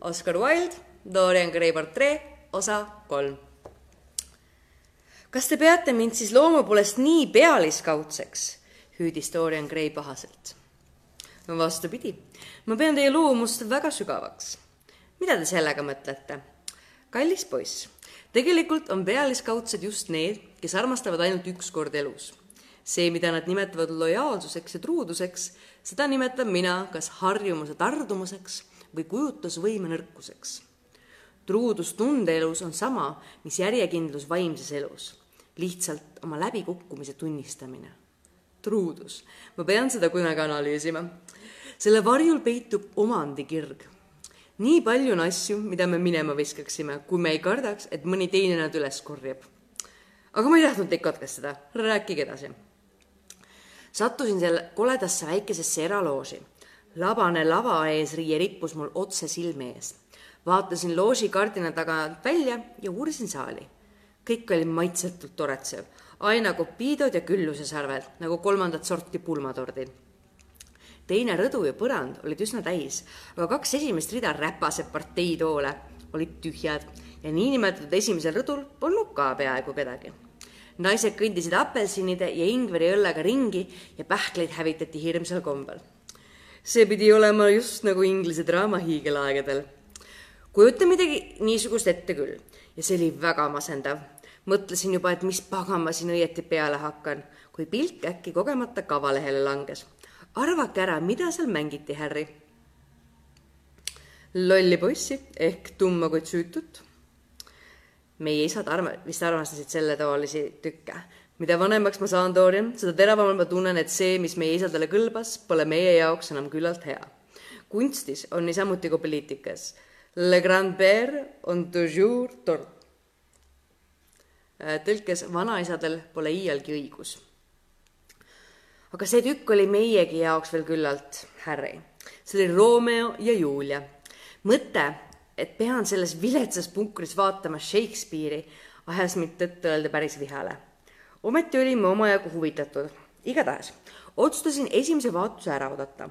Oscar Wilde, Dorian Gray portree, osa kolm. kas te peate mind siis loomu poolest nii pealiskaudseks? hüüdis Dorian Gray pahaselt. vastupidi, ma pean teie loomust väga sügavaks. mida te sellega mõtlete? kallis poiss, tegelikult on pealiskaudsed just need, kes armastavad ainult üks kord elus. see, mida nad nimetavad lojaalsuseks ja truuduseks, seda nimetan mina kas harjumuse tardumuseks või kujutlusvõime nõrkuseks. truudus tundeelus on sama, mis järjekindlus vaimses elus, lihtsalt oma läbikukkumise tunnistamine. truudus, ma pean seda kunagi analüüsima. selle varjul peitub omandikirg. nii palju on asju, mida me minema viskaksime, kui me ei kardaks, et mõni teine nad üles korjab. aga ma ei tahtnud teid katkestada, rääkige edasi sattusin selle koledasse väikesesse eralooži labane lava ees riie rippus mul otse silme ees. vaatasin looži kardina tagant välja ja uurisin saali. kõik oli maitsetult toretsev, aina kopiidod ja küllusesarved nagu kolmandat sorti pulmatordid. teine rõdu ja põrand olid üsna täis, aga kaks esimest rida räpase parteitoole olid tühjad ja niinimetatud esimesel rõdul polnud ka peaaegu kedagi naised kõndisid apelsinide ja ingveri õllega ringi ja pähkleid hävitati hirmsal kombel see pidi olema just nagu Inglise draama hiigelaegadel. kujuta midagi niisugust ette küll ja see oli väga masendav. mõtlesin juba, et mis pagan ma siin õieti peale hakkan, kui pilk äkki kogemata kavalehele langes. arvake ära, mida seal mängiti, Harry? lolli poissi ehk tumma kuid süütut. meie isad arma-, vist armastasid selletaolisi tükke mida vanemaks ma saan, Dorian, seda teravamalt ma tunnen, et see, mis meie isadele kõlbas, pole meie jaoks enam küllalt hea. kunstis on niisamuti kui poliitikas. Le grand père on toujours tort. Äh, tõlkes vanaisadel pole iialgi õigus. aga see tükk oli meiegi jaoks veel küllalt Harry. see oli Romeo ja Julia. mõte, et pean selles viletsas punkris vaatama Shakespeare'i, ajas mind tõtt-öelda päris vihale ometi olime omajagu huvitatud. igatahes otsustasin esimese vaatuse ära oodata.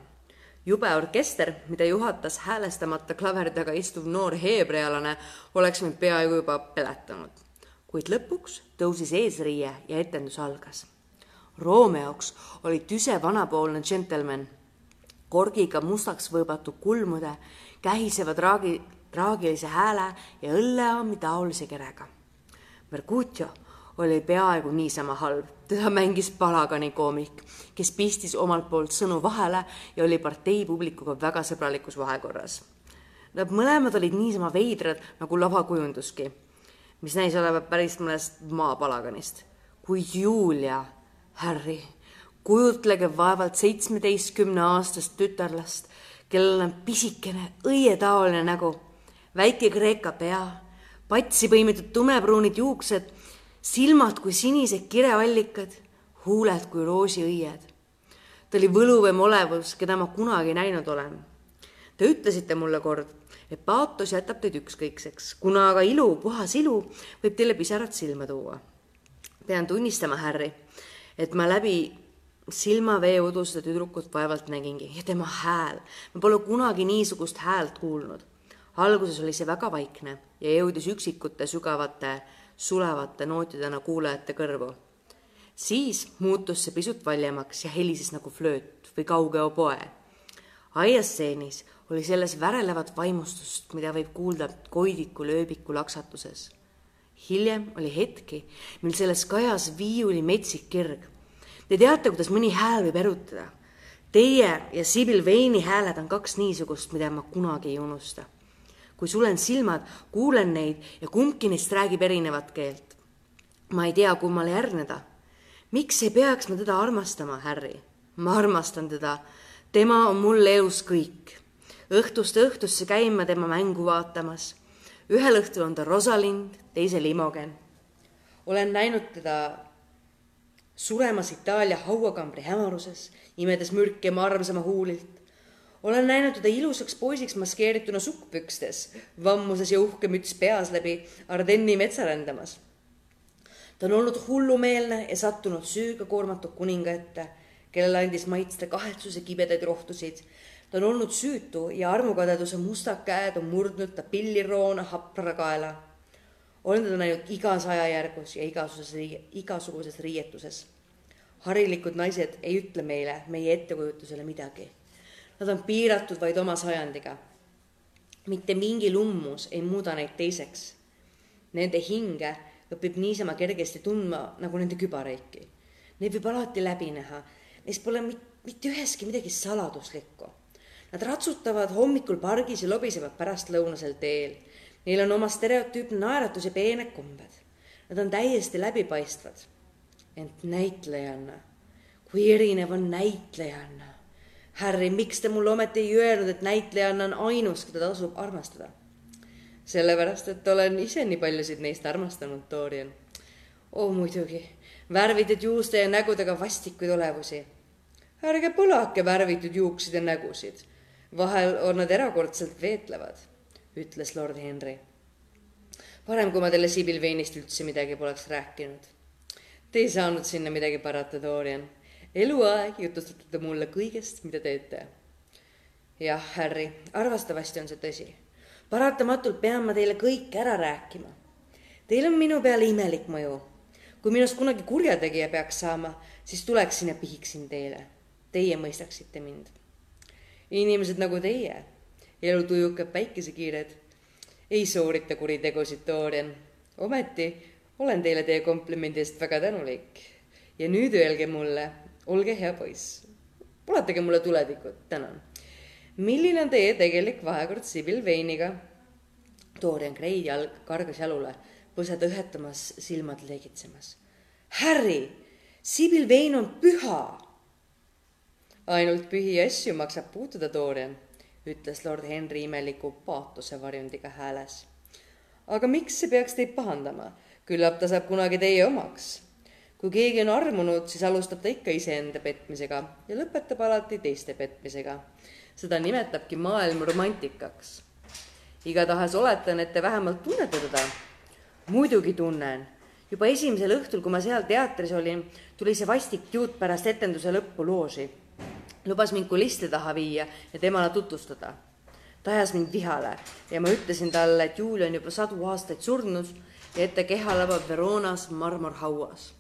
jube orkester, mida juhatas häälestamata klaveri taga istuv noor heebrealane, oleks mind peaaegu juba peletanud. kuid lõpuks tõusis eesriie ja etendus algas. Romeoks oli tüse vanapoolne džentelmen, korgiga mustaks võõbatud kulmude, kähiseva traagi, traagilise hääle ja õlleaami taolise kerega. Mercutio oli peaaegu niisama halb. teda mängis palagani koomik, kes pistis omalt poolt sõnu vahele ja oli partei publikuga väga sõbralikus vahekorras. Nad mõlemad olid niisama veidrad nagu lavakujunduski, mis näis olevat päris mõnest maapalaganist. kuid Julia, Harry, kujutlege vaevalt seitsmeteistkümne aastast tütarlast, kellel on pisikene õietaoline nägu, väike Kreeka pea, patsi põimitud tumepruunid juuksed silmad kui sinised kireallikad, huuled kui roosiõied. ta oli võluvam olevus, keda ma kunagi näinud olen. Te ütlesite mulle kord, et paatos jätab teid ükskõikseks, kuna aga ilu, puhas ilu võib teile pisarad silma tuua. pean tunnistama, Harry, et ma läbi silmavee udu seda tüdrukut vaevalt nägingi ja tema hääl, ma pole kunagi niisugust häält kuulnud. alguses oli see väga vaikne ja jõudis üksikute sügavate sulevate nootidena kuulajate kõrvu. siis muutus see pisut valjemaks ja helises nagu flööt või kauge oboe. aiastseenis oli selles värelevat vaimustust, mida võib kuulda koidiku lööbiku laksatuses. hiljem oli hetki, mil selles kajas viiuli metsik kirg. Te teate, kuidas mõni hääl võib erutada. Teie ja Sibyl Veini hääled on kaks niisugust, mida ma kunagi ei unusta kui sulen silmad, kuulen neid ja kumbki neist räägib erinevat keelt. ma ei tea, kummale järgneda. miks ei peaks ma teda armastama, Harry? ma armastan teda. tema on mulle elus kõik. õhtust õhtusse käin ma tema mängu vaatamas. ühel õhtul on ta Rosalind, teisel Imogen. olen näinud teda suremas Itaalia hauakambri hämaruses, imedes mürki oma armsama huulilt olen näinud teda ilusaks poisiks maskeerituna sukkpükstes, vammuses ja uhke müts peas läbi Ardenni metsa rändamas. ta on olnud hullumeelne ja sattunud süüga koormatud kuninga ette, kellele andis maitsta kahetsuse kibedaid rohtusid, ta on olnud süütu ja armukadeduse mustad käed on murdnud ta pilliroona hapra kaela. olen teda näinud igas ajajärgus ja igasuguses, igasuguses riietuses. harilikud naised ei ütle meile, meie ettekujutusele midagi. Nad on piiratud vaid oma sajandiga. mitte mingi lummus ei muuda neid teiseks. Nende hinge õpib niisama kergesti tundma nagu nende kübareiki. Neid võib alati läbi näha, neis pole mitte üheski midagi saladuslikku Nad ratsutavad hommikul pargis ja lobisevad pärastlõunasel teel. Neil on oma stereotüüpne naeratus ja peened kombed. Nad on täiesti läbipaistvad. ent näitlejanna, kui erinev on näitlejanna. Harry, miks te mulle ometi ei öelnud, et näitlejanna on ainus, keda tasub armastada? sellepärast, et olen ise nii paljusid neist armastanud, Dorian. oh muidugi, värvitud juuste ja nägudega vastikuid olevusi. ärge põlake värvitud juukseid ja nägusid vahel on nad erakordselt veetlevad, ütles lord Henry. parem, kui ma teile Sibyl Veinist üldse midagi poleks rääkinud. Te ei saanud sinna midagi parata, Dorian. Eluaeg jutustate te mulle kõigest, mida teete. jah, Harry, arvastavasti on see tõsi. paratamatult pean ma teile kõik ära rääkima. Teil on minu peale imelik mõju. kui minust kunagi kurjategija peaks saama, siis tuleksin ja pihiksin teile. Teie mõistaksite mind inimesed nagu teie, elutujukad päikesekiired, ei soorita kuritegusid, Dorian. ometi olen teile teie komplimendi eest väga tänulik. ja nüüd öelge mulle, olge hea poiss, ulatage mulle tuletikut, tänan. milline on teie tegelik vahekord Sibyl Veiniga? Dorian Gray jalg kargas jalule, põsed õhetamas, silmad leegitsemas. Harry, Sibyl Vein on püha ainult pühi asju maksab puutuda, Dorian, ütles lord Henry imeliku paatose varjundiga hääles. aga miks see peaks teid pahandama? küllap ta saab kunagi teie omaks. Kui keegi on armunud, siis alustab ta ikka iseenda petmisega ja lõpetab alati teiste petmisega. seda nimetabki maailm romantikaks. igatahes oletan, et te vähemalt tunnete teda. muidugi tunnen juba esimesel õhtul, kui ma seal teatris olin, tuli see vastik juut pärast etenduse lõppu looži lubas mind kulisside taha viia ja temale tutvustada. ta ajas mind vihale ja ma ütlesin talle, et Julia on juba sadu aastaid surnud ja et ta keha labab Veronas marmorhauas.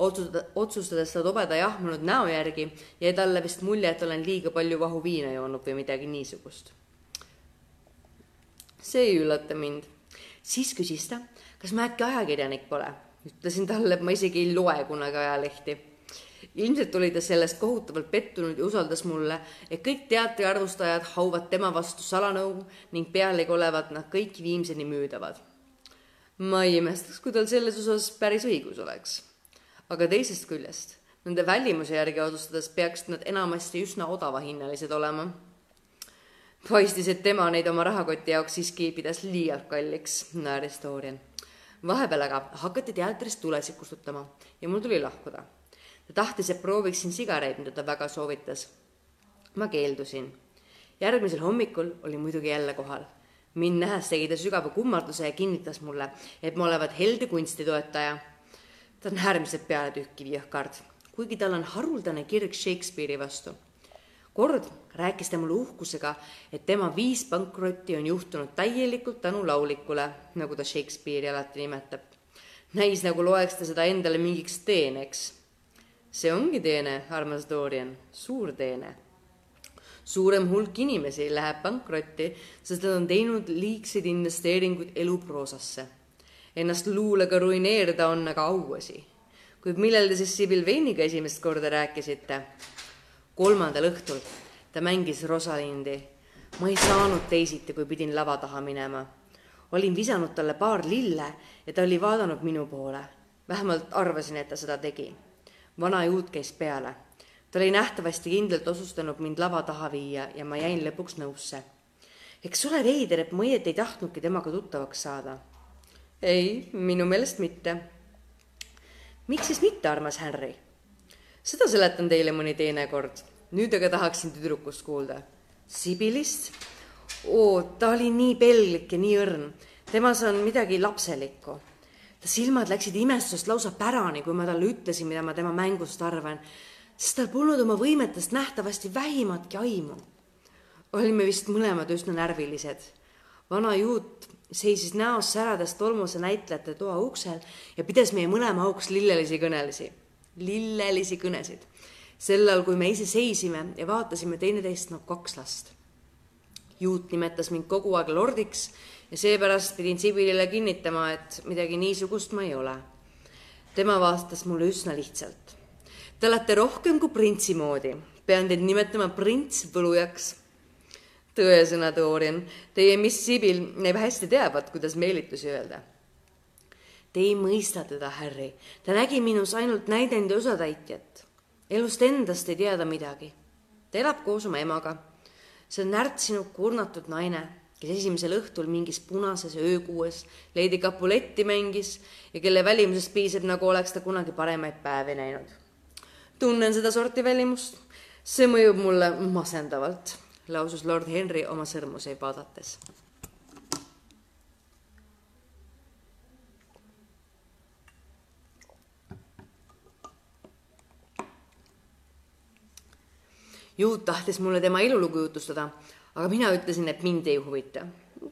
Otsustada, otsustades ta tobeda jahmunud näo järgi, jäi talle vist mulje, et olen liiga palju vahu viina joonud või midagi niisugust. see ei üllata mind. siis küsis ta, kas ma äkki ajakirjanik pole. ütlesin talle, et ma isegi ei loe kunagi ajalehti ilmselt oli ta sellest kohutavalt pettunud ja usaldas mulle, et kõik teatriarvustajad hauvad tema vastu salanõu ning pealegi olevat nad kõik viimseni müüdavad. ma ei imestaks, kui tal selles osas päris õigus oleks. Aga teisest küljest, nende välimuse järgi otsustades peaksid nad enamasti üsna odavahinnalised olema. paistis, et tema neid oma rahakoti jaoks siiski pidas liialt kalliks, naeris Dorian. vahepeal aga hakati teatris tulesid kustutama ja mul tuli lahkuda ta tahtis, et prooviksin sigareid, mida ta väga soovitas. ma keeldusin. järgmisel hommikul oli muidugi jälle kohal. mind nähes tegi ta sügava kummarduse ja kinnitas mulle, et ma olevat helde kunsti toetaja. Ta on äärmiselt pealetükkiv jõhkard, kuigi tal on haruldane kirg Shakespeare'i vastu. kord rääkis ta mulle uhkusega, et tema viis pankrotti on juhtunud täielikult tänu laulikule, nagu ta Shakespeare'i alati nimetab. näis, nagu loeks ta seda endale mingiks teeneks see ongi teene, armas Dorian, suur teene. suurem hulk inimesi läheb pankrotti, sest nad on teinud liigseid investeeringuid eluproosasse. Ennast luulega ruineerida on aga auasi. kuid millal te siis Sibyl Veiniga esimest korda rääkisite? kolmandal õhtul ta mängis Rosalindi. ma ei saanud teisiti, kui pidin lava taha minema. olin visanud talle paar lille ja ta oli vaadanud minu poole. vähemalt arvasin, et ta seda tegi vana juut käis peale. ta oli nähtavasti kindlalt otsustanud mind lava taha viia ja ma jäin lõpuks nõusse. eks ole veider, et ma õieti ei tahtnudki temaga tuttavaks saada. Ei, minu meelest mitte. miks siis mitte, armas Harry? seda seletan teile mõni teine kord. nüüd aga tahaksin tüdrukust kuulda. Sibilist? oo, ta oli nii pelglik ja nii õrn. temas on midagi lapselikku ta silmad läksid imestusest lausa pärani, kui ma talle ütlesin, mida ma tema mängust arvan, sest tal polnud oma võimetest nähtavasti vähimatki aimu. olime vist mõlemad üsna närvilised. Vana juut seisis näos särades tolmuse näitlejate toa uksel ja pidas meie mõlema auks lillelisi kõnelisi, lillelisi kõnesid. sel ajal, kui me ise seisime ja vaatasime teineteist nagu kaks last. juut nimetas mind kogu aeg lordiks ja seepärast pidin Sibilile kinnitama, et midagi niisugust ma ei ole. tema vastas mulle üsna lihtsalt. Te olete rohkem kui printsi moodi, pean teid nimetama prints võlujaks tõesõna, Dorian, teie miss Sibil hästi teavat, kuidas meelitusi öelda. Te ei mõista teda, Harry. ta nägi minus ainult näidendi osatäitjat. elust endast ei tea ta midagi. ta elab koos oma emaga. see on närtsinud kurnatud naine, kes esimesel õhtul mingis punases öökuues Lady Capuletti mängis ja kelle välimusest piisab, nagu oleks ta kunagi paremaid päevi näinud. tunnen sedasorti välimust. see mõjub mulle masendavalt lausus lord Henry oma sõrmuseid vaadates. juut tahtis mulle tema elulugu jutustada, aga mina ütlesin, et mind ei huvita.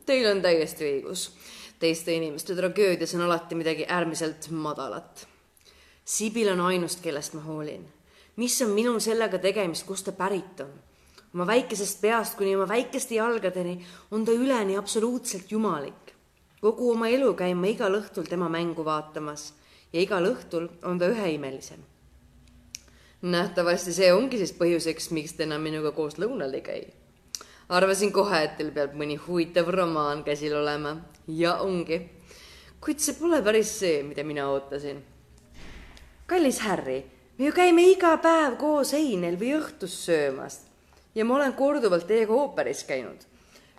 Teil on täiesti õigus. teiste inimeste tragöödias on alati midagi äärmiselt madalat. Sibil on ainus, kellest ma hoolin. mis on minul sellega tegemist, kust ta pärit on? Oma väikesest peast kuni oma väikeste jalgadeni on ta üleni absoluutselt jumalik. kogu oma elu käin ma igal õhtul tema mängu vaatamas ja igal õhtul on ta ühe imelisem. nähtavasti see ongi siis põhjuseks, miks te enam minuga koos lõunal ei käi. arvasin kohe, et teil peab mõni huvitav romaan käsil olema ja ongi. kuid see pole päris see, mida mina ootasin. kallis Harry, me ju käime iga päev koos einel või õhtus söömas ja ma olen korduvalt teiega ooperis käinud,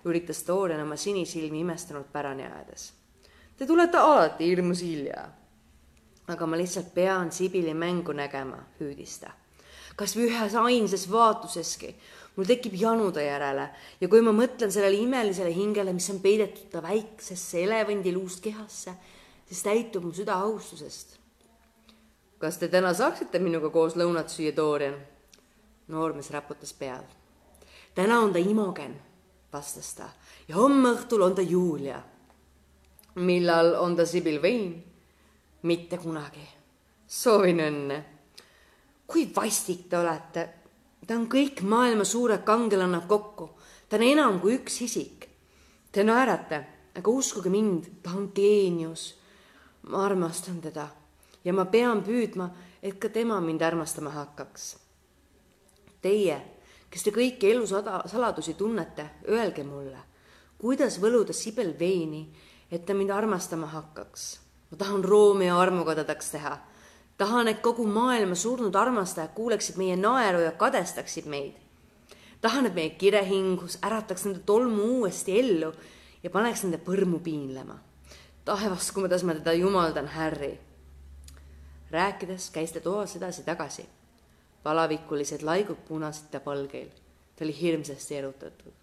üritas Dorian oma sinisilmi imestanud pärani ajades. Te tulete alati hirmus hilja. aga ma lihtsalt pean Sibili mängu nägema, hüüdis ta. kas või ühes ainsas vaatuseski. mul tekib janu ta järele ja kui ma mõtlen sellele imelisele hingele, mis on peidetud ta väiksesse elevandiluust kehasse, siis täitub mu süda austusest. kas te täna saaksite minuga koos lõunat süüa, Dorian? noormees raputas pead täna on ta Imogen, vastas ta, ja homme õhtul on ta Julia. millal on ta Sibyl Vane? mitte kunagi. soovin õnne. kui vastik te olete. ta on kõik maailma suured kangelannad kokku. ta on enam kui üks isik. Te naerate, aga uskuge mind, ta on geenius. ma armastan teda ja ma pean püüdma, et ka tema mind armastama hakkaks. Teie kes te kõiki elu sada, saladusi tunnete, öelge mulle, kuidas võluda Sibel veini, et ta mind armastama hakkaks. ma tahan Romeo armukadedaks teha. tahan, et kogu maailma surnud armastajad kuuleksid meie naeru ja kadestaksid meid. tahan, et meie kirehingus ärataks nende tolmu uuesti ellu ja paneks nende põrmu piinlema. taevas, kuidas ma teda jumaldan, Harry. rääkides käis ta toas edasi-tagasi palavikulised laigud punasid ta palgeil. ta oli hirmsasti erutatud.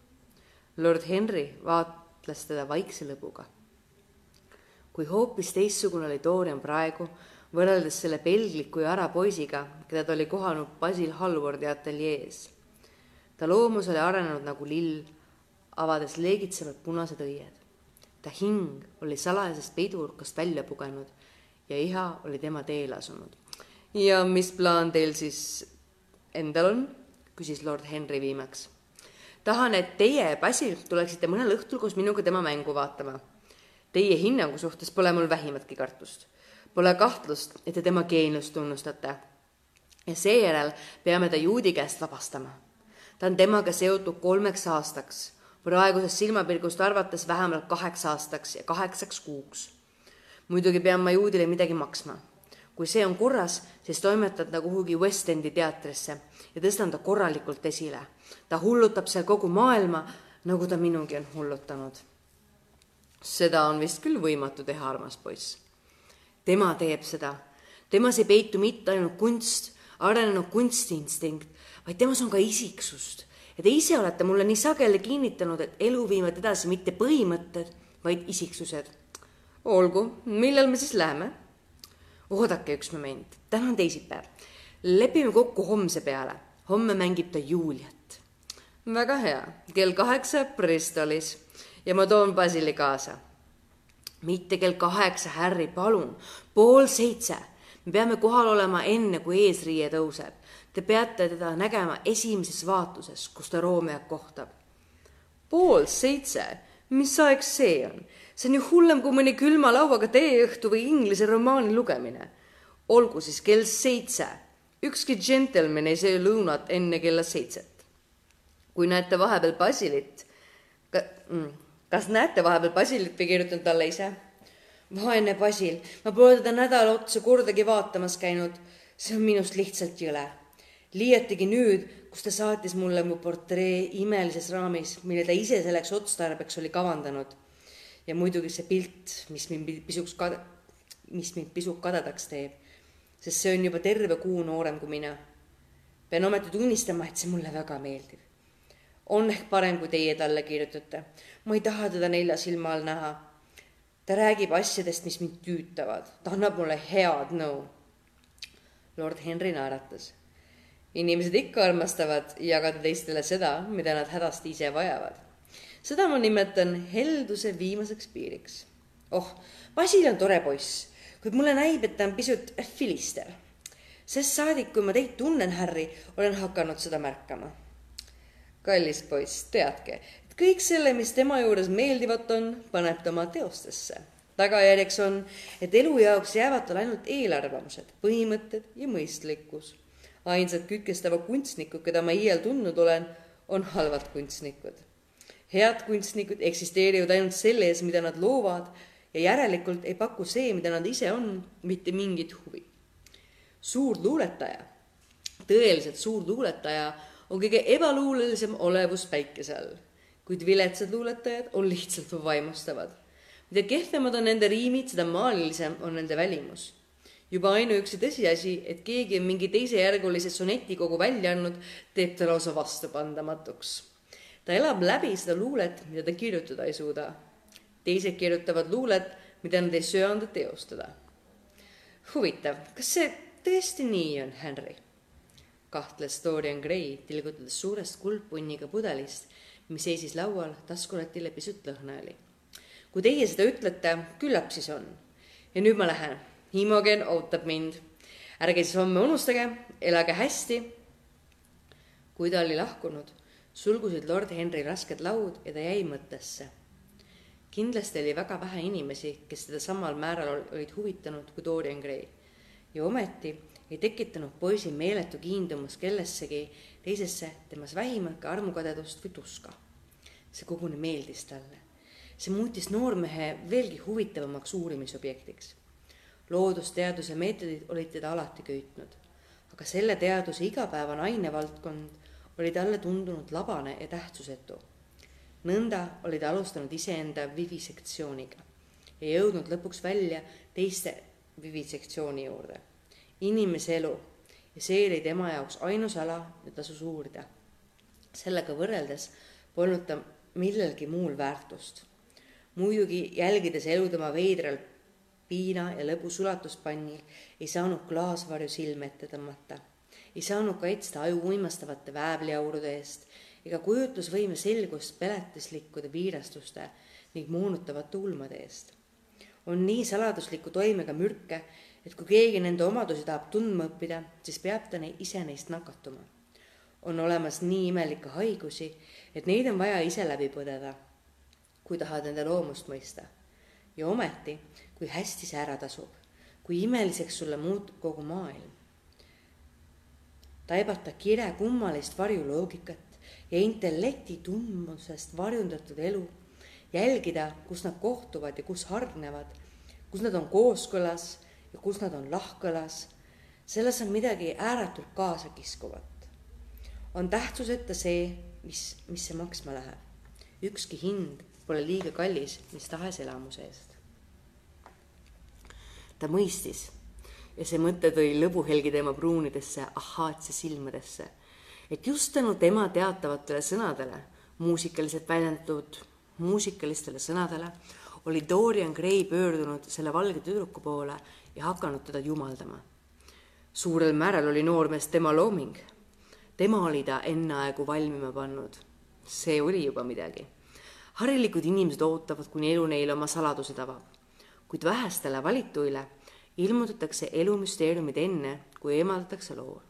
lord Henry vaatles teda vaikse lõbuga. kui hoopis teistsugune oli Dorian praegu, võrreldes selle pelgliku ja ära poisiga, keda ta oli kohanud Basil Hallwardi ateljees. ta loomus oli arenenud nagu lill, avades leegitsevad punased õied. ta hing oli salajasest peidunurkast välja pugenud ja iha oli tema teele asunud ja mis plaan teil siis endal on? küsis lord Henry viimaks. tahan, et teie Basil tuleksite mõnel õhtul koos minuga tema mängu vaatama. Teie hinnangu suhtes pole mul vähimatki kartust. Pole kahtlust, et te tema geeniust tunnustate. ja seejärel peame ta juudi käest vabastama. ta on temaga seotud kolmeks aastaks, praegusest silmapilgust arvates vähemalt kaheks aastaks ja kaheksaks kuuks. muidugi pean ma juudile midagi maksma kui see on korras, siis toimetad ta kuhugi West Endi teatrisse ja tõstan ta korralikult esile. ta hullutab seal kogu maailma, nagu ta minugi on hullutanud. seda on vist küll võimatu teha, armas poiss. tema teeb seda. temas ei peitu mitte ainult kunst, arenenud kunstiinstinkt, vaid temas on ka isiksust. ja te ise olete mulle nii sageli kinnitanud, et elu viivad edasi mitte põhimõtted, vaid isiksused. olgu, millal me siis läheme? Oodake üks moment, täna on teisipäev. lepime kokku homse peale, homme mängib ta Juliat. väga hea, kell kaheksa Bristolis ja ma toon Basili kaasa. mitte kell kaheksa, Harry, palun, pool seitse. me peame kohal olema enne, kui eesriie tõuseb. Te peate teda nägema esimeses vaatuses, kus ta Romeot kohtab. pool seitse, mis aeg see on? See on ju hullem kui mõni külma lauaga teeõhtu või inglise romaani lugemine. olgu siis kell seitse. ükski džentelmen ei söö lõunat enne kella seitset kui näete vahepeal Basilit ka,, mm, kas näete vahepeal Basilit või kirjutan talle ise? vaene Basil, ma pole teda nädala otsa kordagi vaatamas käinud. see on minust lihtsalt jõle. liiatigi nüüd, kus ta saatis mulle mu portree imelises raamis, mille ta ise selleks otstarbeks oli kavandanud. Ja muidugi see pilt, mis mind pisuks kad-, mis mind pisut kadedaks teeb, sest see on juba terve kuu noorem kui mina. pean ometi tunnistama, et see mulle väga meeldib on ehk parem, kui teie talle kirjutate. ma ei taha teda nelja silma all näha. ta räägib asjadest, mis mind tüütavad, ta annab mulle head nõu. lord Henry naeratas. inimesed ikka armastavad jagada teistele seda, mida nad hädasti ise vajavad. Seda ma nimetan helduse viimaseks piiriks. oh, Basil on tore poiss, kuid mulle näib, et ta on pisut filister. sest saadik, kui ma teid tunnen, Harry, olen hakanud seda märkama kallis poiss, teadke, et kõik selle, mis tema juures meeldivat on, paneb ta oma teostesse. tagajärjeks on, et elu jaoks jäävad tal ainult eelarvamused, põhimõtted ja mõistlikkus. ainsad kükestava kunstnikud, keda ma iial tundnud olen, on halvad kunstnikud. Head kunstnikud eksisteerivad ainult selles, mida nad loovad ja järelikult ei paku see, mida nad ise on, mitte mingit huvi. suur luuletaja, tõeliselt suur luuletaja on kõige ebaluulelisem olevus päikese all, kuid viletsad luuletajad on lihtsalt vaimustavad. mida kehvemad on nende riimid, seda maalilisem on nende välimus. juba ainuüksi tõsiasi, et keegi on mingi teisejärgulise sonetikogu välja andnud, teeb ta lausa vastupandamatuks. Ta elab läbi seda luulet, mida ta kirjutada ei suuda. teised kirjutavad luulet, mida nad ei söanda teostada. huvitav, kas see tõesti nii on, Henry? kahtles Dorian Gray, tilgutades suurest kuldpunniga pudelist, mis seisis laual, taskulatile pisut lõhna oli. kui teie seda ütlete, küllap siis on. ja nüüd ma lähen, Imogen ootab mind. ärge siis homme unustage, elage hästi. kui ta oli lahkunud, sulgusid lord Henry rasked laud ja ta jäi mõttesse. kindlasti oli väga vähe inimesi, kes teda samal määral olid huvitanud kui Dorian Gray ja ometi ei tekitanud poisi meeletu kiindumus kellessegi teisesse temas vähimatki armukadedust või tuska. see koguni meeldis talle. see muutis noormehe veelgi huvitavamaks uurimisobjektiks. loodusteaduse meetodid olid teda alati köitnud, aga selle teaduse igapäevane ainevaldkond oli talle tundunud labane ja tähtsusetu. nõnda oli ta alustanud iseenda vivisektsiooniga ja jõudnud lõpuks välja teiste vivisektsiooni juurde inimese elu ja see oli tema jaoks ainus ala, mida tasus uurida. sellega võrreldes polnud ta millelgi muul väärtust. muidugi jälgides elu tema veidral piina ja lõbu sulatuspannil, ei saanud klaasvarju silme ette tõmmata. Ei saanud kaitsta aju uimastavate väävliaurude eest ega kujutlusvõime selgust peletislikkude viirastuste ning moonutavate ulmade eest. on nii saladusliku toimega mürke, et kui keegi nende omadusi tahab tundma õppida, siis peab ta ise neist nakatuma. on olemas nii imelikke haigusi, et neid on vaja ise läbi põdeda, kui tahad nende loomust mõista. ja ometi, kui hästi see ära tasub, kui imeliseks sulle muutub kogu maailm. Taibata kire kummalist varjuloogikat ja intellekti tundmusest varjundatud elu, jälgida, kus nad kohtuvad ja kus hargnevad, kus nad on kooskõlas ja kus nad on lahkõlas, selles on midagi ääretult kaasakiskuvat. on tähtsuseta see, mis, mis see maksma läheb. ükski hind pole liiga kallis mis tahes elamuse eest. ta mõistis ja see mõte tõi lõbuhelgi tema pruunidesse ahhaatse silmadesse, et just tänu tema teatavatele sõnadele, muusikaliselt väljendatud muusikalistele sõnadele, oli Dorian Gray pöördunud selle valge tüdruku poole ja hakanud teda jumaldama. suurel määral oli noormees tema looming. tema oli ta enneaegu valmima pannud see oli juba midagi. harilikud inimesed ootavad, kuni elu neile oma saladused avab. kuid vähestele valituile ilmutatakse elumüsteeriumid enne, kui eemaldatakse loor.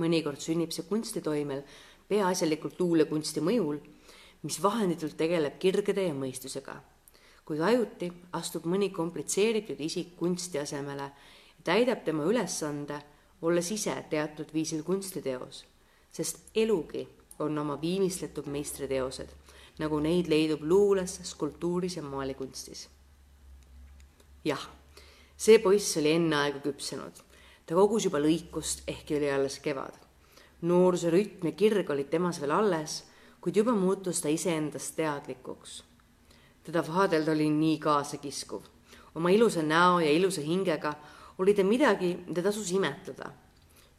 mõnikord sünnib see kunstitoimel peaasjalikult luulekunsti mõjul, mis vahenditult tegeleb kirgede ja mõistusega. kuid ajuti astub mõni komplitseeritud isik kunsti asemele ja täidab tema ülesande, olles ise teatud viisil kunstiteos, sest elugi on oma viimistletud meistriteosed, nagu neid leidub luules, skulptuuris ja maalikunstis. jah, see poiss oli enneaegu küpsenud, ta kogus juba lõikust, ehkki oli alles kevad noorsoo rütm ja kirg olid temas veel alles, kuid juba muutus ta iseendast teadlikuks. teda vaadelda oli nii kaasakiskuv. oma ilusa näo ja ilusa hingega oli ta midagi, mida tasus imetleda.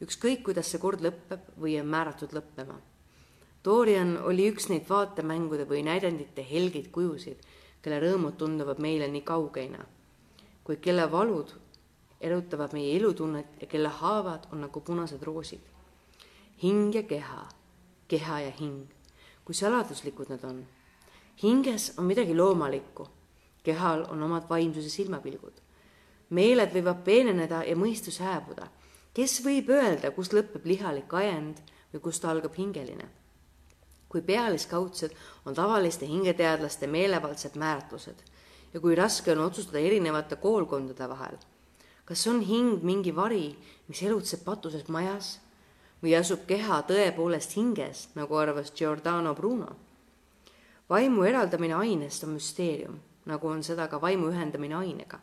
ükskõik, kuidas see kord lõpeb või on määratud lõppema. Dorian oli üks neid vaatemängude või näidendite helgeid kujusid, kelle rõõmud tunduvad meile nii kaugeina, kuid kelle valud erutavad meie elutunnet ja kelle haavad on nagu punased roosid hing ja keha, keha ja hing, kui saladuslikud nad on. hinges on midagi loomalikku, kehal on omad vaimsuse silmapilgud. meeled võivad peeneneda ja mõistus hääbuda. kes võib öelda, kus lõpeb lihalik ajend või kust algab hingeline? kui pealiskaudsed on tavaliste hingeteadlaste meelevaldsed määratlused ja kui raske on otsustada erinevate koolkondade vahel. kas on hing mingi vari, mis elutseb patuses majas või asub keha tõepoolest hinges, nagu arvas Giordano Bruno. vaimu eraldamine ainest on müsteerium, nagu on seda ka vaimu ühendamine ainega.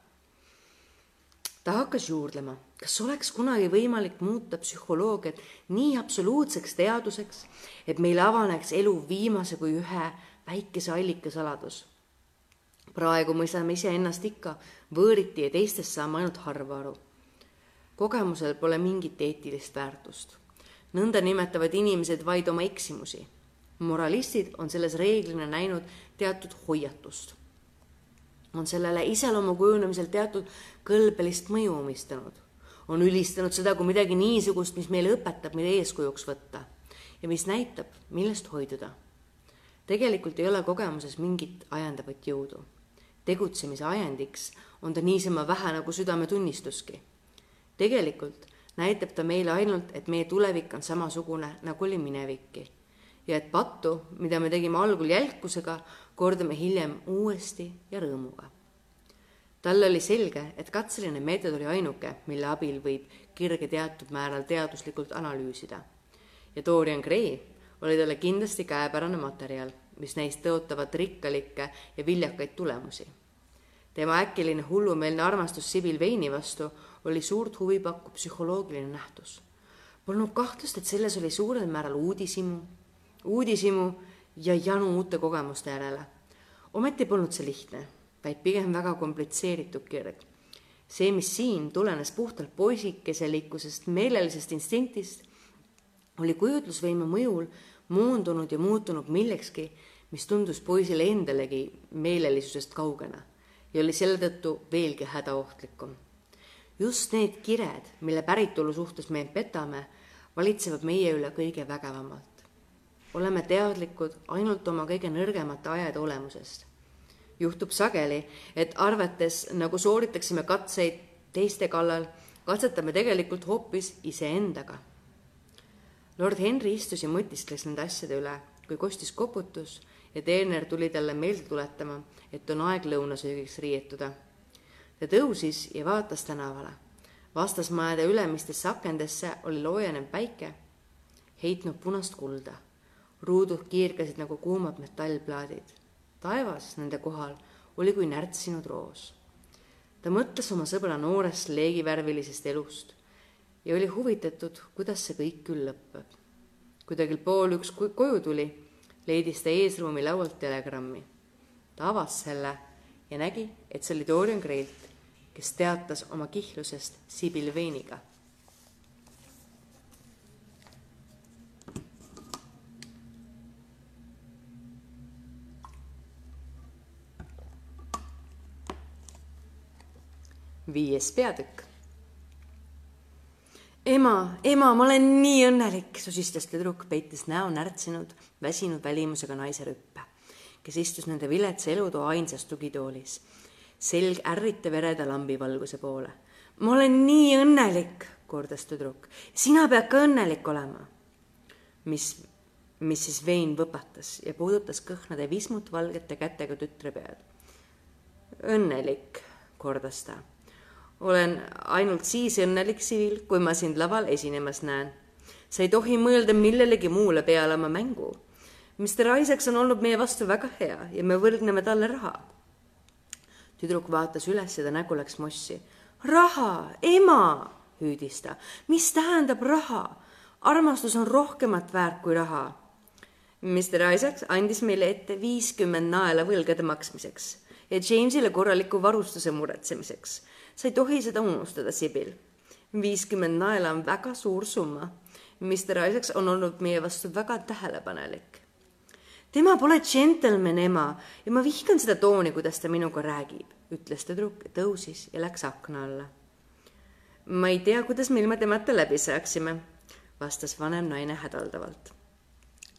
ta hakkas juurdlema, kas oleks kunagi võimalik muuta psühholoogiat nii absoluutseks teaduseks, et meil avaneks elu viimase kui ühe väikese allika saladus. Praegu mõistame iseennast ikka võõriti ja teistest saame ainult harva aru. kogemusel pole mingit eetilist väärtust nõnda nimetavad inimesed vaid oma eksimusi. moralistid on selles reeglina näinud teatud hoiatust. on sellele iseloomu kujunemisel teatud kõlbelist mõju omistanud. on ülistanud seda kui midagi niisugust, mis meile õpetab, mida eeskujuks võtta ja mis näitab, millest hoiduda. tegelikult ei ole kogemuses mingit ajendavat jõudu. Tegutsemise ajendiks on ta niisama vähe nagu südametunnistuski. tegelikult näitab ta meile ainult, et meie tulevik on samasugune, nagu oli minevikki. ja et pattu, mida me tegime algul jälkusega, kordame hiljem uuesti ja rõõmuga. talle oli selge, et katseline meetod oli ainuke, mille abil võib kirge teatud määral teaduslikult analüüsida. ja Dorian Gray oli talle kindlasti käepärane materjal, mis neist tõotavad rikkalikke ja viljakaid tulemusi. tema äkiline hullumeelne armastus Sibyl Veini vastu oli suurt huvi pakkuv psühholoogiline nähtus. Polnud kahtlust, et selles oli suurel määral uudishimu, uudishimu ja janu uute kogemuste järele. ometi polnud see lihtne, vaid pigem väga komplitseeritud kirg. see, mis siin tulenes puhtalt poisikeselikkusest, meelelisest instinktist, oli kujutlusvõime mõjul moondunud ja muutunud millekski, mis tundus poisile endalegi meelelisusest kaugena ja oli selle tõttu veelgi hädaohtlikum just need kired, mille päritolu suhtes me end petame, valitsevad meie üle kõige vägevamalt. oleme teadlikud ainult oma kõige nõrgemate ajade olemusest. juhtub sageli, et arvates, nagu sooritaksime katseid teiste kallal, katsetame tegelikult hoopis iseendaga. Lord Henry istus ja mõtiskles nende asjade üle, kui kostis koputus ja teener tuli talle meelde tuletama, et on aeg lõunasöögiks riietuda ta tõusis ja vaatas tänavale. vastasmajade ülemistesse akendesse oli loojenev päike, heitnud punast kulda. ruudud kiirgasid nagu kuumad metallplaadid. taevas nende kohal oli kui närtsinud roos. ta mõtles oma sõbra noorest leegivärvilisest elust ja oli huvitatud, kuidas see kõik küll lõpeb. kui ta kell pool üks koju tuli, leidis ta eesruumi laualt telegrammi. ta avas selle ja nägi, et see oli Dorian Graylt kes teatas oma kihlusest Sibyl Veiniga. viies peatükk. Ema, ema, ma olen nii õnnelik, susistas tüdruk, peites näo närtsinud, väsinud välimusega naise rüppe, kes istus nende viletsa elutoa ainsas tugitoolis, selg ärrita vereda lambivalguse poole. ma olen nii õnnelik, kordas tüdruk. sina pead ka õnnelik olema. mis, mis siis vein võpatas ja puudutas kõhnade vismut valgete kätega tütre pead. õnnelik, kordas ta olen ainult siis õnnelik, Siil, kui ma sind laval esinemas näen. sa ei tohi mõelda millelegi muule peale oma mängu. Mr Isaacs on olnud meie vastu väga hea ja me võlgneme talle raha. tüdruk vaatas üles ja ta nägu läks mossi. raha, ema, hüüdis ta. mis tähendab raha? armastus on rohkemat väärt kui raha. Mr Isaacs andis meile ette viiskümmend naela võlgade maksmiseks ja Jamesile korraliku varustuse muretsemiseks sa ei tohi seda unustada, Sibil. viiskümmend naela on väga suur summa. Mr Isaacs on olnud meie vastu väga tähelepanelik. tema pole džentelmen ema ja ma vihkan seda tooni, kuidas ta minuga räägib, ütles tüdruk, tõusis ja läks akna alla. ma ei tea, kuidas me ilma temata läbi saaksime, vastas vanem naine hädaldavalt.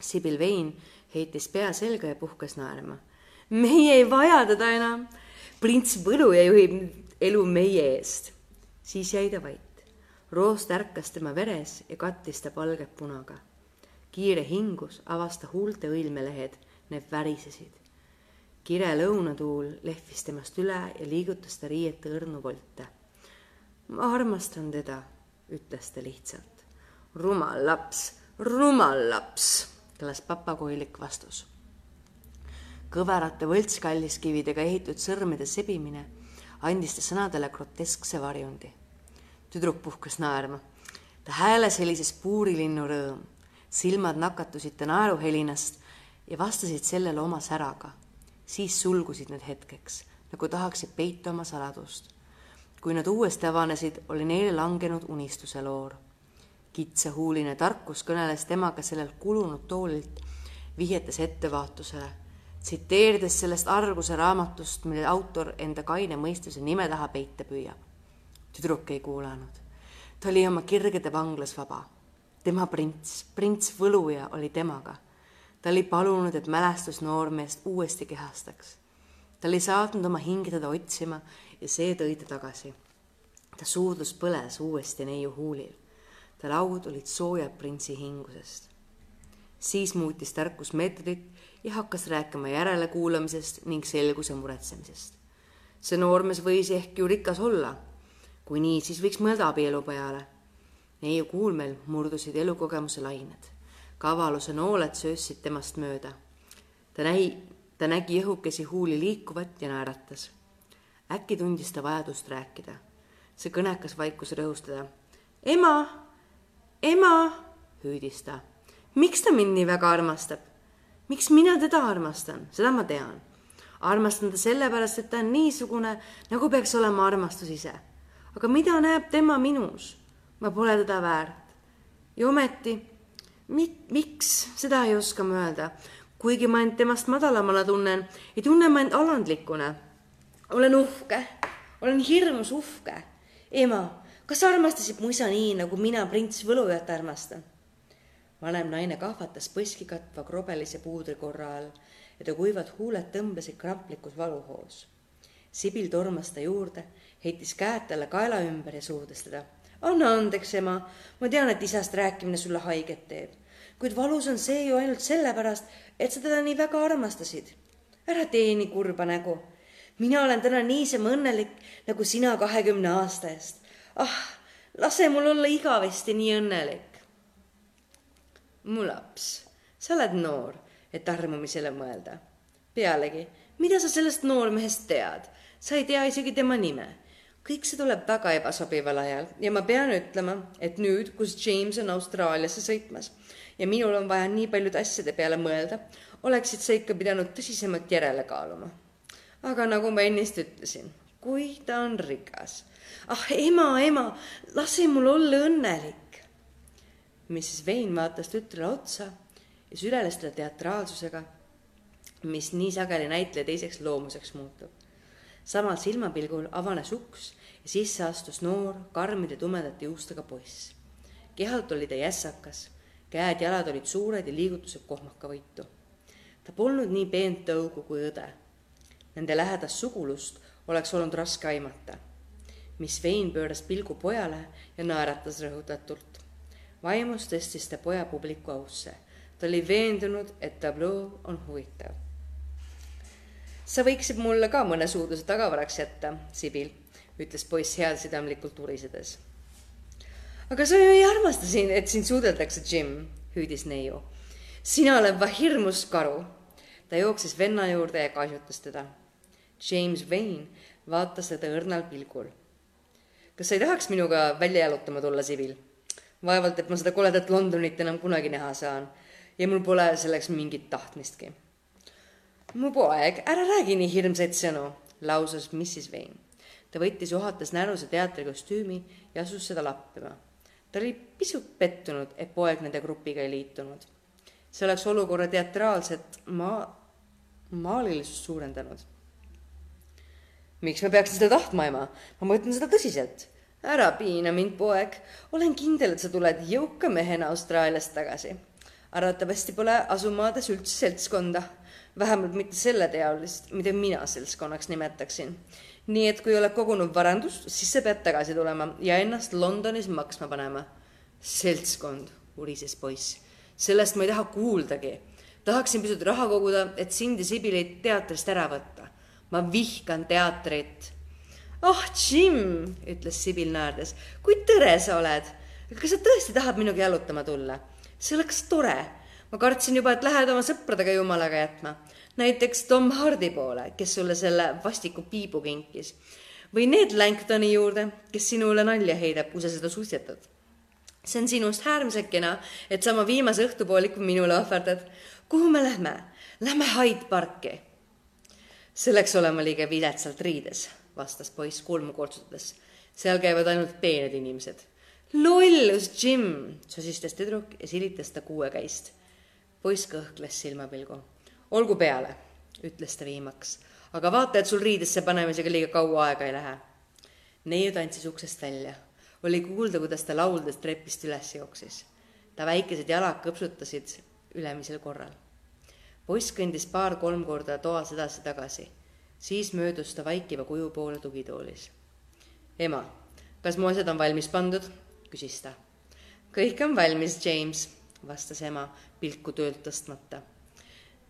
Sibil Vein heitis pea selga ja puhkas naerma. meie ei vaja teda enam. prints Võluja juhib elu meie eest. siis jäi ta vait. roost ärkas tema veres ja kattis ta palget punaga. kiire hingus avas ta huulte õilmelehed, need värisesid. kire lõunatuul lehvis temast üle ja liigutas ta riiete õrnu volte. ma armastan teda, ütles ta lihtsalt. rumal laps, rumal laps, kõlas papagoilik vastus kõverate võltskalliskividega ehitud sõrmede sebimine andis ta sõnadele groteskse varjundi. tüdruk puhkas naerma. ta hääles helises puurilinnu rõõm. silmad nakatusid ta naeruhelinast ja vastasid sellele oma säraga. siis sulgusid need hetkeks, nagu tahaksid peita oma saladust. kui nad uuesti avanesid, oli neile langenud unistuse loor. kitsahuuline tarkus kõneles temaga sellelt kulunud toolilt, vihjates ettevaatusele tsiteerides sellest Arguse raamatust, mille autor enda kaine mõistuse nime taha peita püüab. tüdruk ei kuulanud. ta oli oma kirgede vanglas vaba. tema prints, prints Võluja oli temaga. ta oli palunud, et mälestus noormeest uuesti kehastaks. ta oli saatnud oma hinge teda otsima ja see tõi ta tagasi. ta suudlus põles uuesti neiu huulil. ta laud olid soojad printsi hingusest. siis muutis tarkus meetodit ja hakkas rääkima järelekuulamisest ning selguse muretsemisest. see noormees võis ehk ju rikas olla. kui nii, siis võiks mõelda abielu peale. neiu kuulmel murdusid elukogemuse lained. kavaluse nooled söössid temast mööda. ta näi, ta nägi õhukesi huuli liikuvat ja naeratas. äkki tundis ta vajadust rääkida. see kõnekas vaikus rõhustada. ema, ema, hüüdis ta. miks ta mind nii väga armastab? Miks mina teda armastan, seda ma tean. armastan ta sellepärast, et ta on niisugune, nagu peaks olema armastus ise. aga mida näeb tema minus? ma pole teda väärt. ja ometi, mi-, miks, seda ei oska ma öelda. kuigi ma end temast madalamana tunnen, ei tunne ma end alandlikuna. olen uhke, olen hirmus uhke. ema, kas sa armastasid mu isa nii, nagu mina prints Võlujat armastan? Vanem naine kahvatas põski katva krobelise puudrikorra all ja ta kuivad huuled tõmbasid kramplikus valuhoos. Sibil tormas ta juurde, heitis käed talle kaela ümber ja suudles teda. anna andeks, ema, ma tean, et isast rääkimine sulle haiget teeb, kuid valus on see ju ainult sellepärast, et sa teda nii väga armastasid. ära tee nii kurba nägu. mina olen täna niisama õnnelik nagu sina kahekümne aasta eest. ah, lase mul olla igavesti nii õnnelik mu laps, sa oled noor, et armumisele mõelda. pealegi, mida sa sellest noormehest tead? sa ei tea isegi tema nime. kõik see tuleb väga ebasobival ajal ja ma pean ütlema, et nüüd, kus James on Austraaliasse sõitmas ja minul on vaja nii paljude asjade peale mõelda, oleksid sa ikka pidanud tõsisemalt järele kaaluma. aga nagu ma ennist ütlesin, kui ta on rikas. ah ema, ema, lase mul olla õnnelik Mrs Vein vaatas tütrele otsa ja süleles teda teatraalsusega, mis nii sageli näitleja teiseks loomuseks muutub. samal silmapilgul avanes uks ja sisse astus noor, karmide tumedate juustega poiss. kehalt oli ta jässakas, käed-jalad olid suured ja liigutused kohmakavõitu. ta polnud nii peent tõugu kui õde. Nende lähedast sugulust oleks olnud raske aimata. Miss Vein pööras pilgu pojale ja naeratas rõhutatult. Vaimus tõstis ta poja publiku ausse. ta oli veendunud, et tabloo on huvitav. sa võiksid mulle ka mõne suudluse tagavaraks jätta, Sibil, ütles poiss heasüdamlikult urisedes aga sa ju ei armasta siin, et sind suudeldakse, Jim, hüüdis neiu. sina oled va hirmus karu. ta jooksis venna juurde ja kaisutas teda. James Wayne vaatas teda õrnal pilgul. kas sa ei tahaks minuga välja jalutama tulla, Sibil? Vaevalt, et ma seda koledat Londonit enam kunagi näha saan ja mul pole selleks mingit tahtmistki. mu poeg, ära räägi nii hirmsaid sõnu, lausus Mrs Wayne. ta võttis juhatas näruse teatrikostüümi ja asus seda lappima ta oli pisut pettunud, et poeg nende grupiga ei liitunud. see oleks olukorra teatraalset maa, maalilisust suurendanud. miks ma peaksin seda tahtma, ema? ma mõtlen seda tõsiselt. Ära piina mind, poeg. olen kindel, et sa tuled jõuka mehena Austraaliast tagasi. arvatavasti pole asumaades üldse seltskonda, vähemalt mitte selleteolist, mida mina seltskonnaks nimetaksin nii et kui oled kogunud varandust, siis sa pead tagasi tulema ja ennast Londonis maksma panema. seltskond, urises poiss. sellest ma ei taha kuuldagi. tahaksin pisut raha koguda, et sind ja Sibilit teatrist ära võtta. ma vihkan teatrit. Oh, Jim, ütles Sibil naerdes, kui tore sa oled. kas sa tõesti tahad minuga jalutama tulla? see oleks tore. ma kartsin juba, et lähed oma sõpradega jumalaga jätma näiteks Tom Hardy poole, kes sulle selle vastiku piibu kinkis. või Ned Langtoni juurde, kes sinule nalja heidab, kui sa seda suitsetad. see on sinust äärmiselt kena, et sa oma viimase õhtupooliku minule ohverdad. kuhu me lähme? Lähme Hyde parki. selleks olema liiga viletsalt riides, vastas poiss kulmu kortsutades. seal käivad ainult peened inimesed. lollus, Jim, sosistas tüdruk ja silitas ta kuuekäist. poiss kõhkles silmapilgu olgu peale, ütles ta viimaks, aga vaata, et sul riidesse panemisega liiga kaua aega ei lähe. neiu tantsis uksest välja. oli kuulda, kuidas ta lauldes trepist üles jooksis. ta väikesed jalad kõpsutasid ülemisel korral. poiss kõndis paar-kolm korda toas edasi-tagasi, siis möödus ta vaikiva kuju poole tugitoolis. ema, kas mu asjad on valmis pandud? küsis ta. kõik on valmis, James, vastas ema pilku töölt tõstmata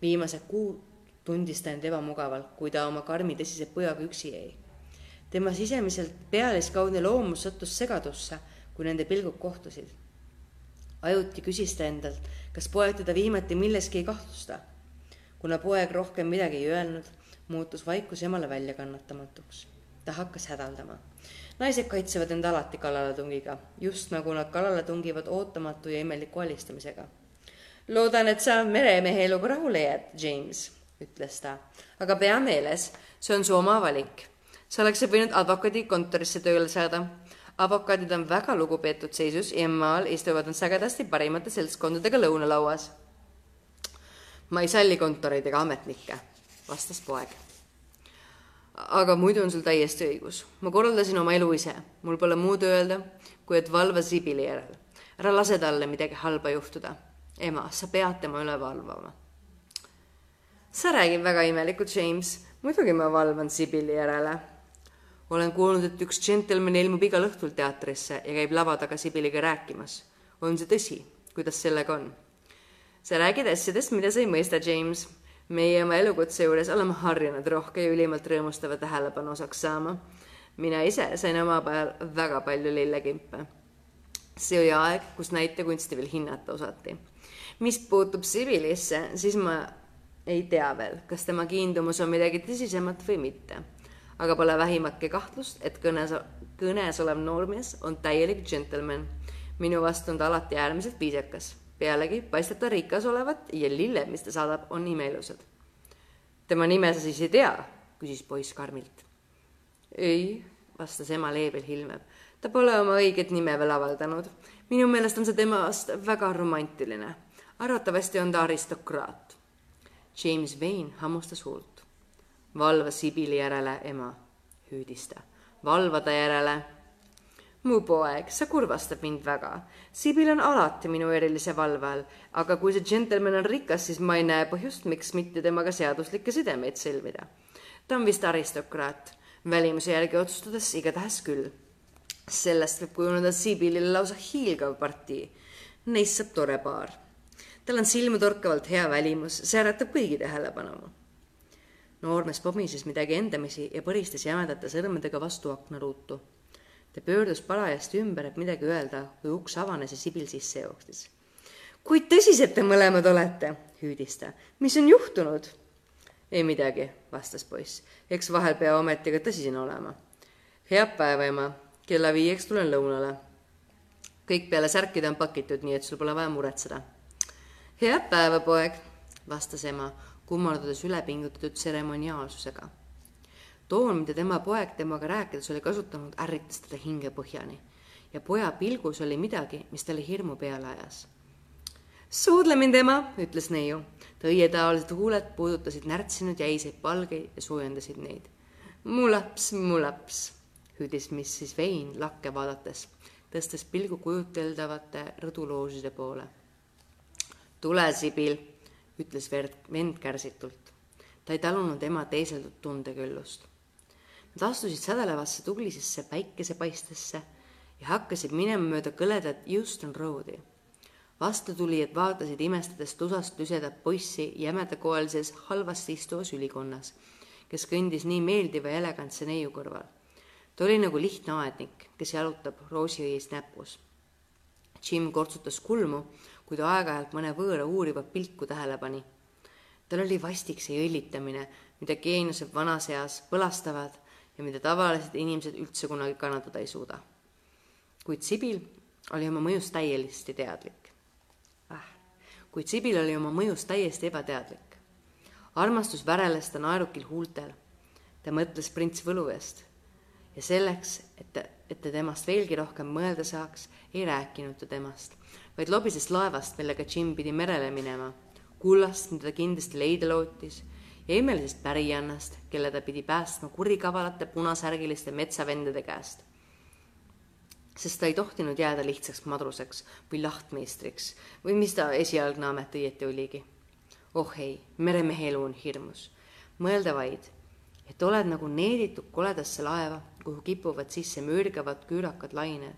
viimase kuu tundis ta end ebamugavalt, kui ta oma karmi tõsise põjaga üksi jäi. tema sisemiselt pealiskaudne loomus sattus segadusse, kui nende pilgud kohtusid. ajuti küsis ta endalt, kas poeg teda viimati milleski ei kahtlusta. kuna poeg rohkem midagi ei öelnud, muutus vaikus emale väljakannatamatuks. ta hakkas hädaldama. naised kaitsevad end alati kallaletungiga, just nagu nad kallale tungivad ootamatu ja imeliku alistamisega loodan, et sa meremehe eluga rahule jääd, James, ütles ta. aga pea meeles, see on su oma valik. sa oleksid võinud advokaadikontorisse tööle saada. advokaadid on väga lugupeetud seisus ja maal istuvad nad sagedasti parimate seltskondadega lõunalauas. ma ei salli kontoreid ega ametnikke, vastas poeg. aga muidu on sul täiesti õigus. ma korraldasin oma elu ise, mul pole muud öelda, kui et valva Sibili järel. ära lase talle midagi halba juhtuda ema, sa pead tema üle valvama. sa räägid väga imelikult, James. muidugi ma valvan Sibili järele. olen kuulnud, et üks džentelmen ilmub igal õhtul teatrisse ja käib lava taga Sibiliga rääkimas. on see tõsi? kuidas sellega on? sa räägid asjadest, mida sa ei mõista, James. Meie oma elukutse juures oleme harjunud rohke ja ülimalt rõõmustava tähelepanu osaks saama. mina ise sain oma peal väga palju lillekimpe. see oli aeg, kus näitekunsti veel hinnata osati mis puutub Sibilisse, siis ma ei tea veel, kas tema kiindumus on midagi tõsisemat või mitte. aga pole vähimatki kahtlust, et kõnes, kõnes olev noormees on täielik džentelmen. minu vastu on ta alati äärmiselt viisakas. Pealegi paistab ta rikas olevat ja lilled, mis ta saadab, on imeilusad. tema nime sa siis ei tea? küsis poiss karmilt. ei, vastas ema leebel Hilmev. ta pole oma õiget nime veel avaldanud. minu meelest on see temast väga romantiline arvatavasti on ta aristokraat. James Vane hammustas huult. valva Sibili järele, ema, hüüdis ta. valva ta järele. Mu poeg, sa kurvastad mind väga. Sibil on alati minu erilise valve all, aga kui see džentelmen on rikas, siis ma ei näe põhjust, miks mitte temaga seaduslikke sidemeid sõlmida. ta on vist aristokraat, välimuse järgi otsustades igatahes küll. sellest võib kujuneda Sibilile lausa hiilgav partii. Neist saab tore paar. tal on silmatorkavalt hea välimus, see äratab kõigi tähelepanu noormees pomises midagi endamisi ja põristas jämedate sõrmedega vastu aknaruutu ta pöördus parajasti ümber, et midagi öelda, kui uks avanes ja Sibil sisse jooksis. kui tõsised te mõlemad olete, hüüdis ta. mis on juhtunud? ei midagi, vastas poiss. eks vahel pea ometi ka tõsine olema. head päeva, ema. kella viieks tulen lõunale. kõik peale särkida on pakitud, nii et sul pole vaja muretseda. head päeva, poeg, vastas ema, kummardades ülepingutatud tseremoniaalsusega toon, mida tema poeg temaga rääkides oli kasutanud, ärritas teda hingepõhjani ja poja pilgus oli midagi, mis talle hirmu peale ajas. suudle mind, ema, ütles neiu. ta õietaolised huuled puudutasid närtsinud jäiseid palgeid ja soojendasid neid. mu laps, mu laps, hüüdis Mrs Vein lakke vaadates, tõstes pilgu kujuteldavate rõduloožide poole. tule, Sibil, ütles verd, vend kärsitult. ta ei talunud ema teiseldud tundeküllust Nad astusid sädelevasse tuglisesse päikesepaistesse ja hakkasid minema mööda kõledat Houston Roadi. vastutulijad vaatasid imestades tusast tüsedat poissi jämedakoelises halvasti istuvas ülikonnas, kes kõndis nii meeldiva ja elegantse neiu kõrval. ta oli nagu lihtne aednik, kes jalutab roosiõies näpus. Jim kortsutas kulmu, kui ta aeg-ajalt mõne võõra uurivat pilku tähele pani. tal oli vastik see õlitamine, mida geeniused vanas eas põlastavad ja mida tavalised inimesed üldse kunagi kannatada ei suuda. kuid Sibil oli oma mõjust täiesti teadlik äh.. kuid Sibil oli oma mõjust täiesti ebateadlik. armastus väreles ta naerukil huultel. ta mõtles prints Võlu eest ja selleks, et ta, et ta temast veelgi rohkem mõelda saaks, ei rääkinud ta temast, vaid lobises laevast, millega Jim pidi merele minema, kullast, mida ta kindlasti leida lootis ja imelisest pärijannast, kelle ta pidi päästma kurikavalate punasärgiliste metsavendade käest. sest ta ei tohtinud jääda lihtsaks madruseks või lahtmeistriks või mis ta esialgne amet õieti oligi. oh ei, meremehe elu on hirmus. mõelda vaid, et oled nagu needitud koledasse laeva, kuhu kipuvad sisse mürgavad küürakad lained,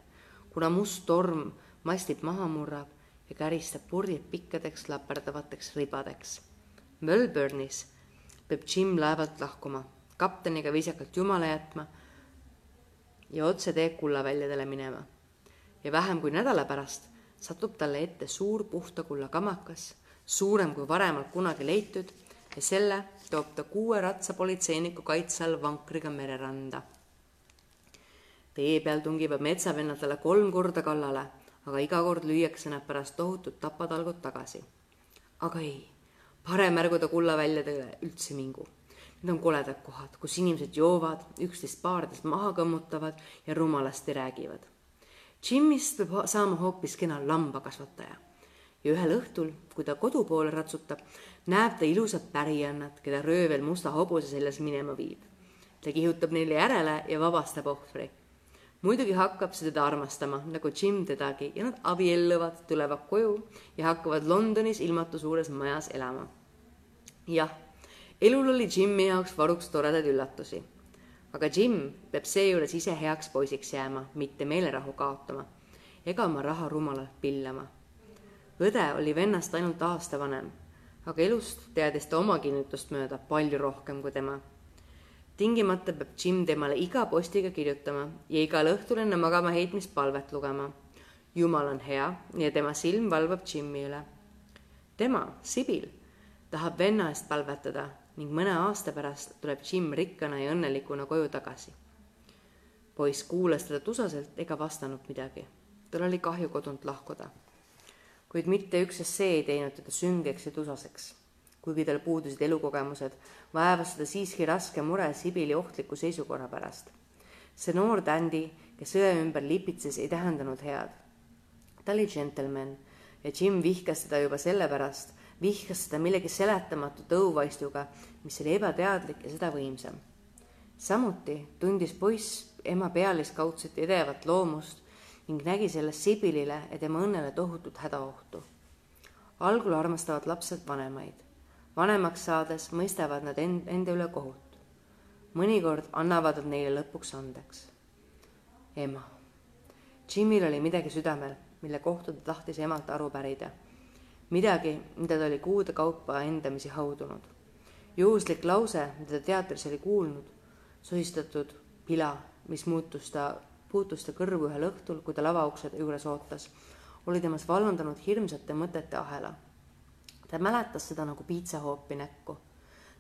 kuna must torm mastid maha murrab ja käristab purjed pikkadeks laperdavateks ribadeks. Melbourne'is peab Jim laevalt lahkuma, kapteniga viisakalt jumala jätma ja otsetee kullaväljadele minema. ja vähem kui nädala pärast satub talle ette suur puhta kulla kamakas, suurem kui varemalt kunagi leitud ja selle toob ta kuue ratsapolitseiniku kaitse all vankriga mereranda. tee peal tungivad metsavennad talle kolm korda kallale, aga iga kord lüüakse nad pärast tohutut tapatalgut tagasi. aga ei parem ärguda kullaväljadele üldse mingu. Need on koledad kohad, kus inimesed joovad, üksteist paardes maha kõmmutavad ja rumalasti räägivad. Jimmist peab saama hoopis kena lambakasvataja ja ühel õhtul, kui ta kodu poole ratsutab, näeb ta ilusat pärijannat, keda röövel musta hobuse seljas minema viib. ta kihutab neile järele ja vabastab ohvri. Muidugi hakkab see teda armastama, nagu Jim tedagi, ja nad abielluvad, tulevad koju ja hakkavad Londonis ilmatu suures majas elama jah, elul oli Jimmi jaoks varuks toredaid üllatusi. aga Jim peab seejuures ise heaks poisiks jääma, mitte meelerahu kaotama ega oma raha rumalalt pillama. õde oli vennast ainult aasta vanem, aga elust teadis ta oma kinnitust mööda palju rohkem kui tema. Tingimata peab Jim temale iga postiga kirjutama ja igal õhtul enne magama heitmist palvet lugema. jumal on hea ja tema silm valvab Jimmi üle. tema, Sibil tahab venna eest palvetada ning mõne aasta pärast tuleb Jim rikkana ja õnnelikuna koju tagasi. poiss kuulas teda tusaselt ega vastanud midagi. tal oli kahju kodunt lahkuda. kuid mitte üksnes see ei teinud teda süngeks ja tusaseks. Kuigi tal puudusid elukogemused, vaevas seda siiski raske mure Sibili ohtliku seisukorra pärast. see noor tändi, kes õe ümber lipitses, ei tähendanud head. ta oli džentelmen ja Jim vihkas teda juba sellepärast, vihkas seda millegi seletamatu tõuvaistuga, mis oli ebateadlik ja seda võimsam. samuti tundis poiss ema pealiskaudset edevat loomust ning nägi selles Sibilile ja tema õnnele tohutut hädaohtu. algul armastavad lapsed vanemaid. Vanemaks saades mõistavad nad end, enda üle kohut. mõnikord annavad nad neile lõpuks andeks. ema. Jimil oli midagi südamel, mille kohta ta tahtis emalt aru pärida. midagi, mida ta oli kuude kaupa endamisi haudunud. juhuslik lause, mida ta teatris oli kuulnud, sosistatud pila, mis muutus ta puutus ta kõrvu ühel õhtul, kui ta lavaukse juures ootas, oli temas vallandanud hirmsate mõtete ahela. Ta mäletas seda nagu piitsahoopi näkku.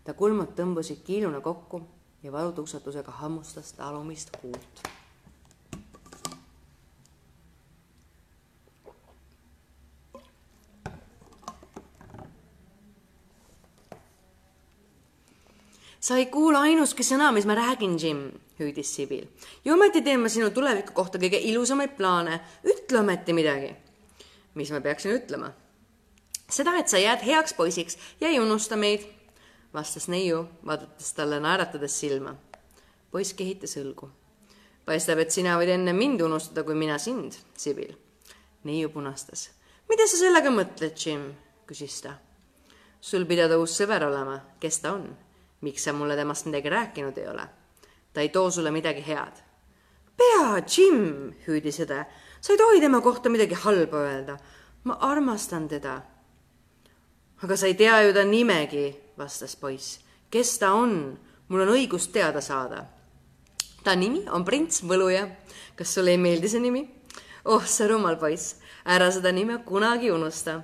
ta kulmud tõmbusid kiiluna kokku ja valutuksatusega hammustas ta alumist kuult. sa ei kuula ainuski sõna, mis ma räägin, Jim hüüdis Sibil. ja ometi teen ma sinu tuleviku kohta kõige ilusamaid plaane. ütle ometi midagi. mis ma peaksin ütlema? Seda, et sa jääd heaks poisiks ja ei unusta meid, vastas neiu, vaadates talle naeratades silma. poiss kehitas õlgu. paistab, et sina võid enne mind unustada, kui mina sind, Sibil. neiu punastas. mida sa sellega mõtled, Jim? küsis ta. sul pidada uus sõber olema, kes ta on? miks sa mulle temast midagi rääkinud ei ole? ta ei too sulle midagi head. pea, Jim, hüüdis õde, sa ei tohi tema kohta midagi halba öelda. ma armastan teda. Aga sa ei tea ju ta nimegi, vastas poiss. kes ta on? mul on õigus teada saada. ta nimi on prints Võluja. kas sulle ei meeldi see nimi? oh, sa rumal poiss, ära seda nime kunagi unusta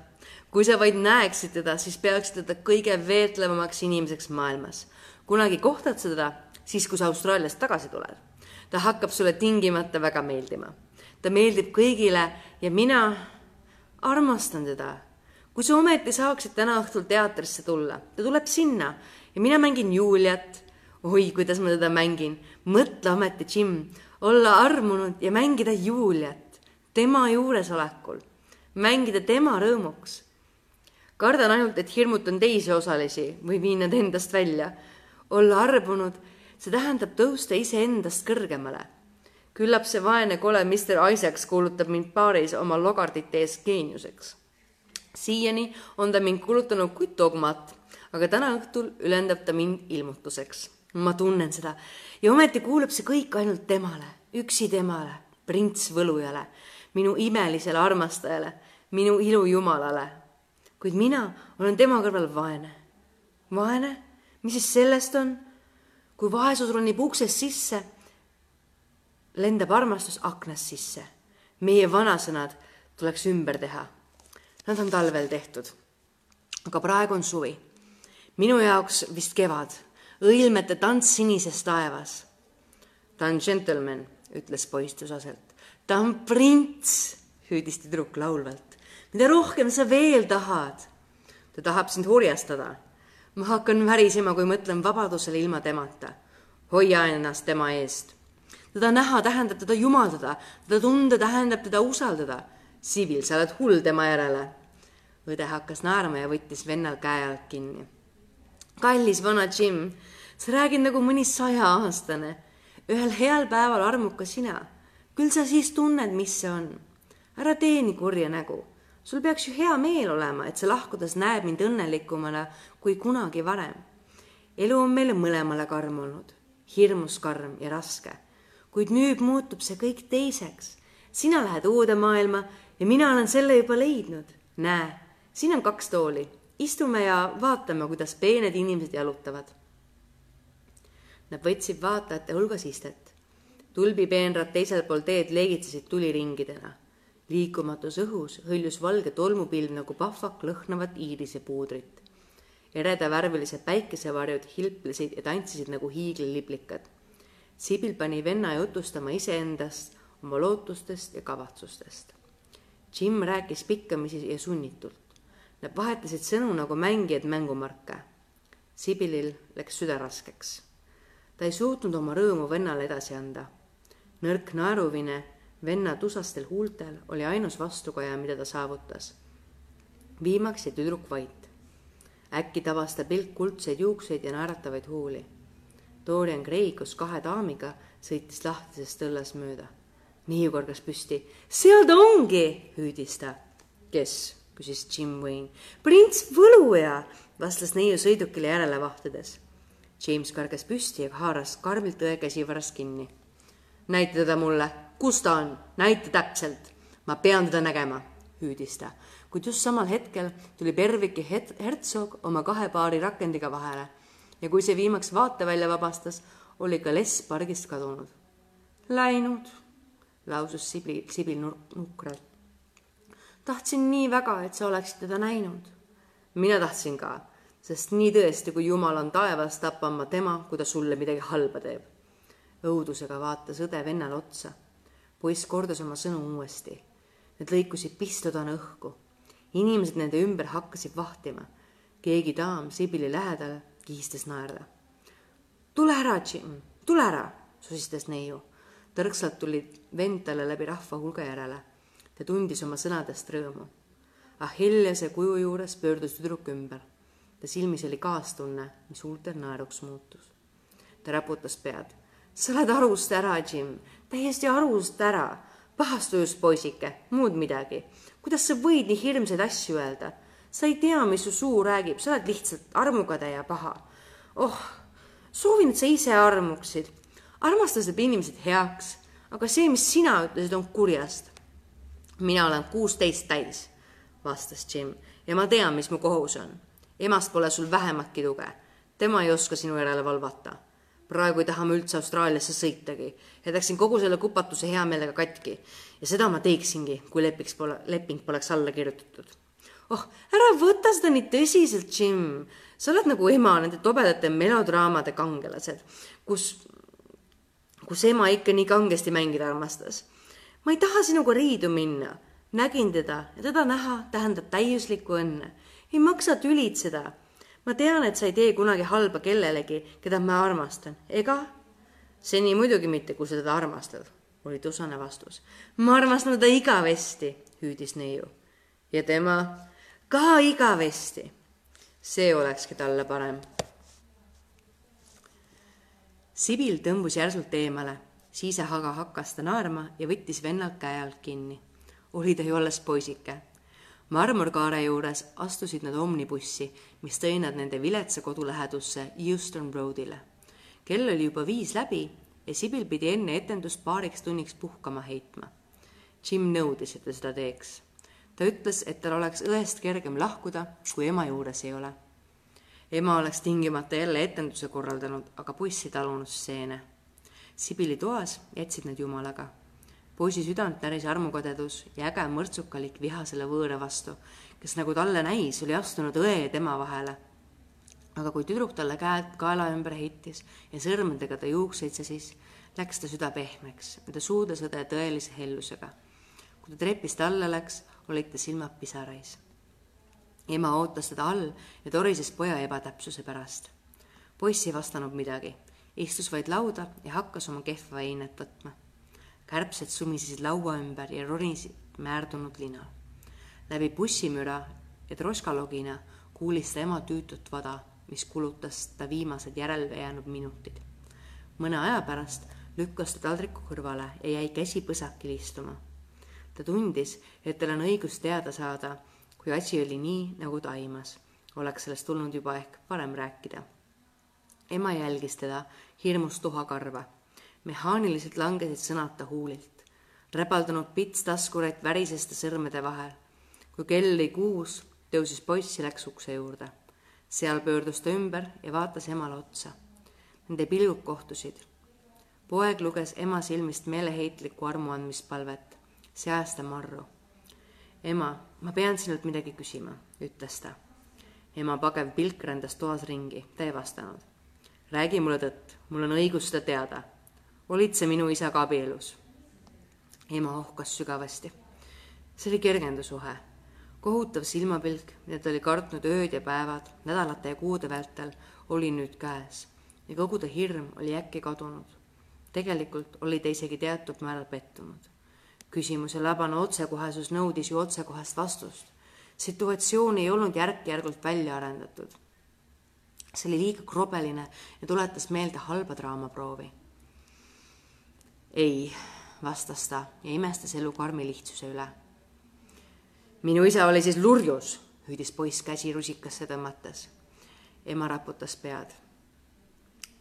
kui sa vaid näeksid teda, siis peaksid teda kõige veetlevamaks inimeseks maailmas. kunagi kohtad sa teda siis, kui sa Austraaliast tagasi tuled. ta hakkab sulle tingimata väga meeldima. ta meeldib kõigile ja mina armastan teda. Kui sa ometi saaksid täna õhtul teatrisse tulla, ta tuleb sinna ja mina mängin Juliat. oi, kuidas ma teda mängin. mõtle ometi, Jim, olla armunud ja mängida Juliat tema juuresolekul, mängida tema rõõmuks. kardan ainult, et hirmutan teisi osalisi või viin nad endast välja. olla armunud see tähendab tõusta iseendast kõrgemale. küllap see vaene kole Mr Isaacs kuulutab mind baaris oma logardite ees geeniuseks. Siiani on ta mind kuulutanud kui dogmat, aga täna õhtul ülendab ta mind ilmutuseks. ma tunnen seda ja ometi kuulub see kõik ainult temale, üksi temale, prints Võlujale, minu imelisele armastajale, minu ilujumalale. kuid mina olen tema kõrval vaene. vaene, mis siis sellest on? kui vaesus ronib uksest sisse, lendab armastus aknast sisse. meie vanasõnad tuleks ümber teha. Nad on talvel tehtud. aga praegu on suvi. minu jaoks vist kevad, õilmete tants sinises taevas. ta on džentelmen, ütles poiss tusaselt. ta on prints, hüüdis tüdruk laulvalt. mida rohkem sa veel tahad? ta tahab sind hurjastada ma hakkan värisema, kui mõtlen vabadusele ilma temata. hoia ennast tema eest. teda näha tähendab teda jumaldada, teda tunda tähendab teda usaldada. Sibil, sa oled hull tema järele. õde hakkas naerma ja võttis vennal käe alt kinni. kallis vana Jim, sa räägid nagu mõni sajaaastane. ühel heal päeval armukas sina. küll sa siis tunned, mis see on. ära tee nii kurja nägu sul peaks ju hea meel olema, et sa lahkudes näed mind õnnelikumana kui kunagi varem. elu on meile mõlemale karm olnud, hirmus karm ja raske. kuid nüüd muutub see kõik teiseks. sina lähed uude maailma ja mina olen selle juba leidnud. näe, siin on kaks tooli, istume ja vaatame, kuidas peened inimesed jalutavad. Nad võtsid vaatajate hulgas istet. tulbipeenrad teisel pool teed leegitsesid tuliringidena liikumatus õhus hõljus valge tolmupilv nagu pahvak lõhnavat iirisepuudrit. eredavärvilised päikesevarjud hilplesid ja tantsisid nagu hiigliliblikad. Sibil pani venna jutustama iseendast, oma lootustest ja kavatsustest. Jim rääkis pikkamisi ja sunnitult. Nad vahetasid sõnu nagu mängijad mängumarke. Sibilil läks süda raskeks. ta ei suutnud oma rõõmu vennale edasi anda. nõrk naeruvine venna tusastel huultel oli ainus vastukaja, mida ta saavutas. viimaks jäi tüdruk vait. äkki tabas ta pilk kuldseid juukseid ja naeratavaid huuli. Dorian Gray koos kahe daamiga sõitis lahtisest õlles mööda. Neiu kargas püsti. seal ta ongi, hüüdis ta. kes? küsis Jim Wayne. prints Võluja, vastas neiu sõidukile järele vahtides. James kargas püsti ja haaras karmilt õe käsivarast kinni. näita teda mulle, kus ta on, näita täpselt. ma pean teda nägema, hüüdis ta, kuid just samal hetkel tuli Berviki het-, hertsog oma kahe paari rakendiga vahele ja kui see viimaks vaatevälja vabastas, oli ka less pargist kadunud. Läinud, lausus Sibil, Sibil nukralt. tahtsin nii väga, et sa oleksid teda näinud. mina tahtsin ka, sest nii tõesti, kui Jumal on taevas, tapan ma tema, kui ta sulle midagi halba teeb. õudusega vaatas õde vennale otsa. poiss kordas oma sõnu uuesti. Need lõikusid pistludana õhku. inimesed nende ümber hakkasid vahtima. keegi daam Sibili lähedal kihistas naerda. tule ära, Jim, tule ära, susistas neiu. Tõrksalt tuli vend talle läbi rahva hulga järele. ta tundis oma sõnadest rõõmu. Achillease kuju juures pöördus tüdruk ümber. ta silmis oli kaastunne, mis huultel naeruks muutus. ta raputas pead. sa oled arust ära, Jim, täiesti arust ära. pahastujus poisike, muud midagi. kuidas sa võid nii hirmsaid asju öelda? sa ei tea, mis su suu räägib, sa oled lihtsalt armukade ja paha. oh, soovin, et sa ise armuksid. Armastus teeb inimesed heaks, aga see, mis sina ütlesid, on kurjast. mina olen kuusteist täis, vastas Jim ja ma tean, mis mu kohus on. emast pole sul vähematki tuge. tema ei oska sinu järele valvata. praegu ei taha ma üldse Austraaliasse sõitagi. jätaksin kogu selle kupatuse hea meelega katki ja seda ma teeksingi, kui lepiks pole, leping poleks alla kirjutatud oh, ära võta seda nii tõsiselt, Jim. sa oled nagu ema nende tobedate melodraamade kangelased, kus, kus ema ikka nii kangesti mängida armastas. ma ei taha sinuga riidu minna. nägin teda ja teda näha tähendab täiuslikku õnne. ei maksa tülitseda. ma tean, et sa ei tee kunagi halba kellelegi, keda ma armastan, ega? seni muidugi mitte, kui sa teda armastad, oli tusane vastus. ma armastan teda igavesti, hüüdis neiu. ja tema ka igavesti. see olekski talle parem. Sibil tõmbus järsult eemale, siis aga hakkas ta naerma ja võttis vennalt käe alt kinni. oli ta ju alles poisike. marmorkaare juures astusid nad omnibussi, mis tõi nad nende viletsa kodu lähedusse Euston Roadile. kell oli juba viis läbi ja Sibil pidi enne etendust paariks tunniks puhkama heitma. Jim nõudis, et ta seda teeks ta ütles, et tal oleks õest kergem lahkuda, kui ema juures ei ole. Ema oleks tingimata jälle etenduse korraldanud, aga poiss ei talunud stseene. Sibili toas jätsid nad jumalaga. poisi südant näris armukadedus ja äge mõrtsukalik viha selle võõra vastu, kes nagu talle näis, oli astunud õe ja tema vahele. aga kui tüdruk talle käed kaela ümber heitis ja sõrmedega ta juukseid sesis, läks ta süda pehmeks ta suudles õde tõelise hellusega. kui ta trepist alla läks, olid ta silmad pisarais. Ema ootas teda all ja torises poja ebatäpsuse pärast. poiss ei vastanud midagi, istus vaid lauda ja hakkas oma kehva einet võtma. kärbsed sumisesid laua ümber ja ronisid määrdunud linal. läbi bussimüra ja troškalogina kuulis ta ema tüütut vada, mis kulutas ta viimased järele jäänud minutid. mõne aja pärast lükkas ta taldriku kõrvale ja jäi käsi põsakil istuma ta tundis, et tal on õigus teada saada, kui asi oli nii, nagu ta aimas. oleks sellest tulnud juba ehk varem rääkida. ema jälgis teda, hirmus tuhakarva. mehaaniliselt langesid sõnad ta huulilt. räbaldunud pits taskurätt värises ta sõrmede vahel. kui kell oli kuus, tõusis poiss ja läks ukse juurde. seal pöördus ta ümber ja vaatas emale otsa. Nende pilgud kohtusid. poeg luges ema silmist meeleheitlikku armuandmispalvet säästa marru. Ema, ma pean sinult midagi küsima, ütles ta. ema pagev pilk rändas toas ringi, ta ei vastanud. räägi mulle tõtt, mul on õigus seda teada. olid sa minu isaga abielus? ema ohkas sügavasti. see oli kergendusuhe, kohutav silmapilk, mida ta oli kartnud ööd ja päevad, nädalate ja kuude vältel, oli nüüd käes ja kogu ta hirm oli äkki kadunud. tegelikult oli ta isegi teatud määral pettunud küsimuse labane otsekohesus nõudis ju otsekohest vastust. situatsioon ei olnud järk-järgult välja arendatud. see oli liiga krobeline ja tuletas meelde halba draamaproovi. ei, vastas ta ja imestas elu karmi lihtsuse üle. minu isa oli siis lurjus, hüüdis poiss käsi rusikasse tõmmates. ema raputas pead.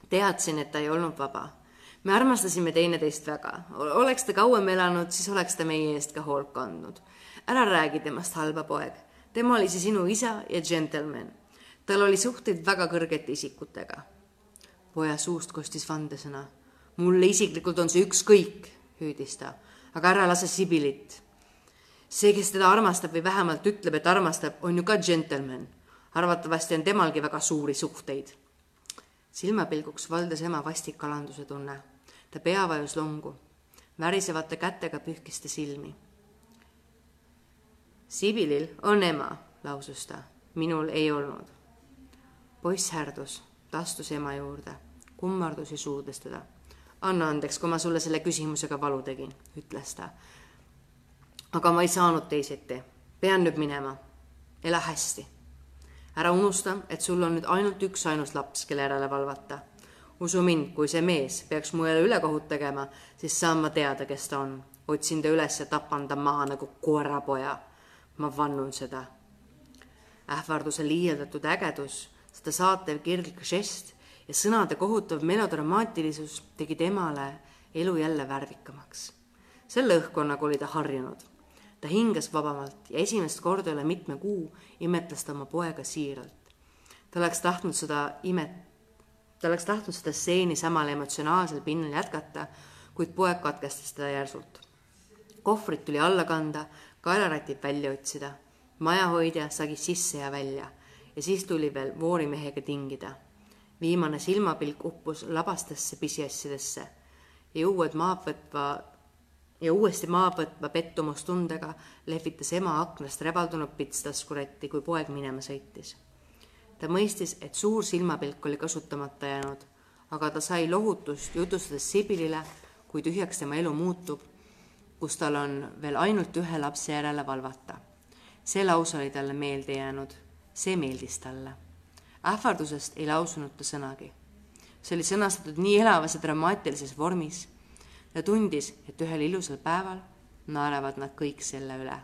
teadsin, et ta ei olnud vaba. Me armastasime teineteist väga. oleks ta kauem elanud, siis oleks ta meie eest ka hoolt kandnud. ära räägi temast halba, poeg. tema oli see sinu isa ja džentelmen tal oli suhteid väga kõrgete isikutega. poja suust kostis vandesõna. mulle isiklikult on see ükskõik, hüüdis ta, aga ära lase Sibilit. see, kes teda armastab või vähemalt ütleb, et armastab, on ju ka džentelmen. arvatavasti on temalgi väga suuri suhteid. silmapilguks valdas ema vastik alanduse tunne. Ta pea vajus longu. värisevate kätega pühkis ta silmi. Sibilil on ema, lausus ta. minul ei olnud poiss härdus, ta astus ema juurde, kummardus ja suudles teda. anna andeks, kui ma sulle selle küsimusega valu tegin, ütles ta. aga ma ei saanud teisiti, pean nüüd minema. ela hästi. ära unusta, et sul on nüüd ainult üksainus laps, kelle järele valvata. Usu mind, kui see mees peaks mu jälle ülekohut tegema, siis saan ma teada, kes ta on. otsin ta üles ja tapan ta maha nagu koerapoja. ma vannun seda. ähvarduse liialdatud ägedus seda saatev kirglik žest ja sõnade kohutav melodramaatilisus tegi temale elu jälle värvikamaks. selle õhkkonnaga oli ta harjunud. ta hingas vabamalt ja esimest korda üle mitme kuu imetles ta oma poega siiralt. ta oleks tahtnud seda imet, ta oleks tahtnud seda stseeni samal emotsionaalsel pinnal jätkata, kuid poeg katkestas teda järsult. kohvrid tuli alla kanda, kaelaratid välja otsida. majahoidja sagis sisse ja välja ja siis tuli veel voorimehega tingida. viimane silmapilk uppus labastesse pisiasjadesse ja uued maad võtva ja uuesti maad võtva pettumustundega lehvitas ema aknast rebaldunud pits taskurätti, kui poeg minema sõitis. Ta mõistis, et suur silmapilk oli kasutamata jäänud, aga ta sai lohutust jutustades Sibilile, kui tühjaks tema elu muutub, kus tal on veel ainult ühe lapse järele valvata. see lause oli talle meelde jäänud see meeldis talle. ähvardusest ei lausunud ta sõnagi. see oli sõnastatud nii elavas ja dramaatilises vormis. ta tundis, et ühel ilusal päeval naeravad nad kõik selle üle